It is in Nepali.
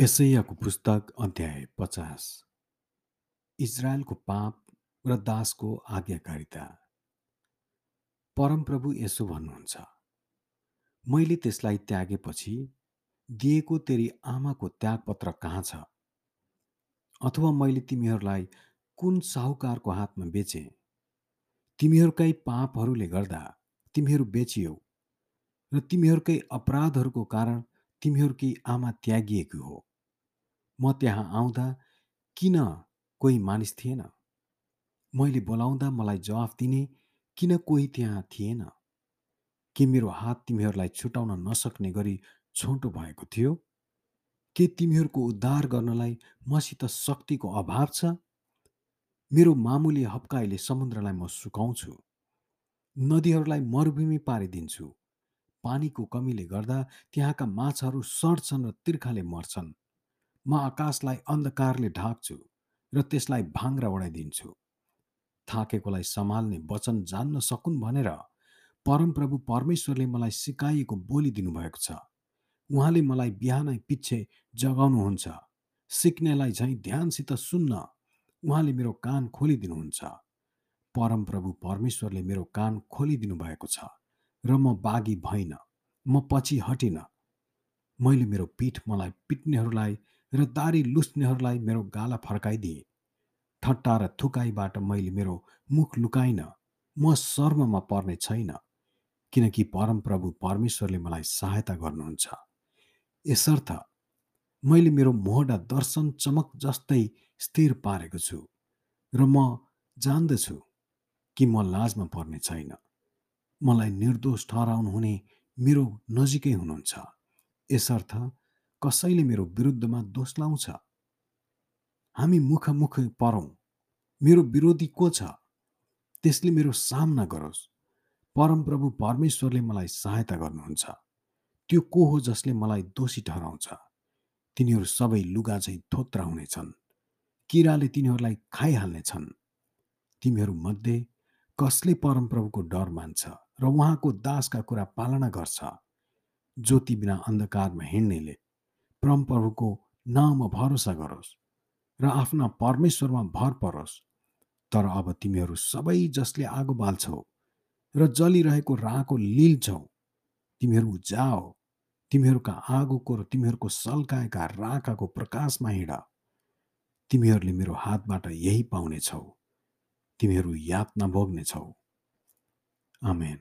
यसैयाको पुस्तक अध्याय पचास। इजरायलको पाप र दासको आज्ञाकारिता। परमप्रभु यसो भन्नुहुन्छ मैले त्यसलाई त्यागेपछि दिएको तेरी आमाको त्यागपत्र कहाँ छ? अथवा मैले तिमीहरूलाई कुन साहुकारको हातमा बेचे? तिमीहरूकै पापहरूले गर्दा तिमीहरू बेचियौ र तिमीहरूकै अपराधहरूको कारण तिमीहरूकी आमा त्यागिएको हो। म त्यहाँ आउँदा किन कोही मानिस थिएन? मैले बोलाउँदा मलाई जवाफ दिने किन कोही त्यहाँ थिएन? के मेरो हात तिमीहरूलाई छुटाउन नसक्ने गरी छोटो भएको थियो? के तिमीहरूको उद्धार गर्नलाई मसित शक्तिको अभाव छ? मेरो मामुली हप्काइले समुद्रलाई म सुकाउँछु। नदीहरूलाई मरुभूमि पारिदिन्छु। पानीको कमीले गर्दा त्यहाँका माछाहरू सड्छन् र तिर्खाले मर्छन्। म आकाशलाई अन्धकारले ढाक्छु र त्यसलाई भाङ्रा उडाइदिन्छु। थाकेकोलाई सम्हाल्ने वचन जान्न सकुन् भनेर परमप्रभु परमेश्वरले मलाई सिकाइएको बोली दिनुभएको छ। उहाँले मलाई बिहानै पिच्छे जगाउनुहुन्छ। सिक्नेलाई झैँ ध्यानसित सुन्न उहाँले मेरो कान खोलिदिनुहुन्छ। परमप्रभु परमेश्वरले मेरो कान खोलिदिनु भएको छ र म बागी भइन म पछि हटिन। मैले मेरो पीठ मलाई पिट्नेहरूलाई र दारी लुस्नेहरूलाई मेरो गाला फर्काइदिए। ठट्टा र थुकाइबाट मैले मेरो मुख लुकाइन। म शर्ममा पर्ने छैन किनकि परमप्रभु परमेश्वरले मलाई सहायता गर्नुहुन्छ। यसर्थ मैले मेरो मोहडा दर्शन चमक जस्तै स्थिर पारेको छु र म जान्दछु कि म लाजमा पर्ने छैन। मलाई निर्दोष ठहराउनु हुने मेरो नजिकै हुनुहुन्छ। यसर्थ कसैले मेरो विरुद्धमा दोष लाउँछ? हामी मुखमुख परौँ। मेरो विरोधी को छ? त्यसले मेरो सामना गरोस्। परमप्रभु परमेश्वरले मलाई सहायता गर्नुहुन्छ। त्यो को हो जसले मलाई दोषी ठहराउँछ? तिनीहरू सबै लुगा चाहिँ थोत्रा हुनेछन्। किराले तिनीहरूलाई खाइहाल्नेछन्। तिमीहरू मध्ये कसले परमप्रभुको डर मान्छ र उहाँको दासका कुरा पालना गर्छ? ज्योति बिना अन्धकारमा हिँड्नेले परमप्रभुको नाममा भरोसा गरोस् र आफ्ना परमेश्वरमा भर परोस्। तर अब तिमीहरू सबै जसले आगो बाल्छौ र जलिरहेको राको लिल्छौ तिमीहरू जाओ तिमीहरूका आगोको र तिमीहरूको सल्काएका राकाको प्रकाशमा हिँड। तिमीहरूले मेरो हातबाट यही पाउनेछौ तिमीहरू यातना भोग्नेछौ। आमेन।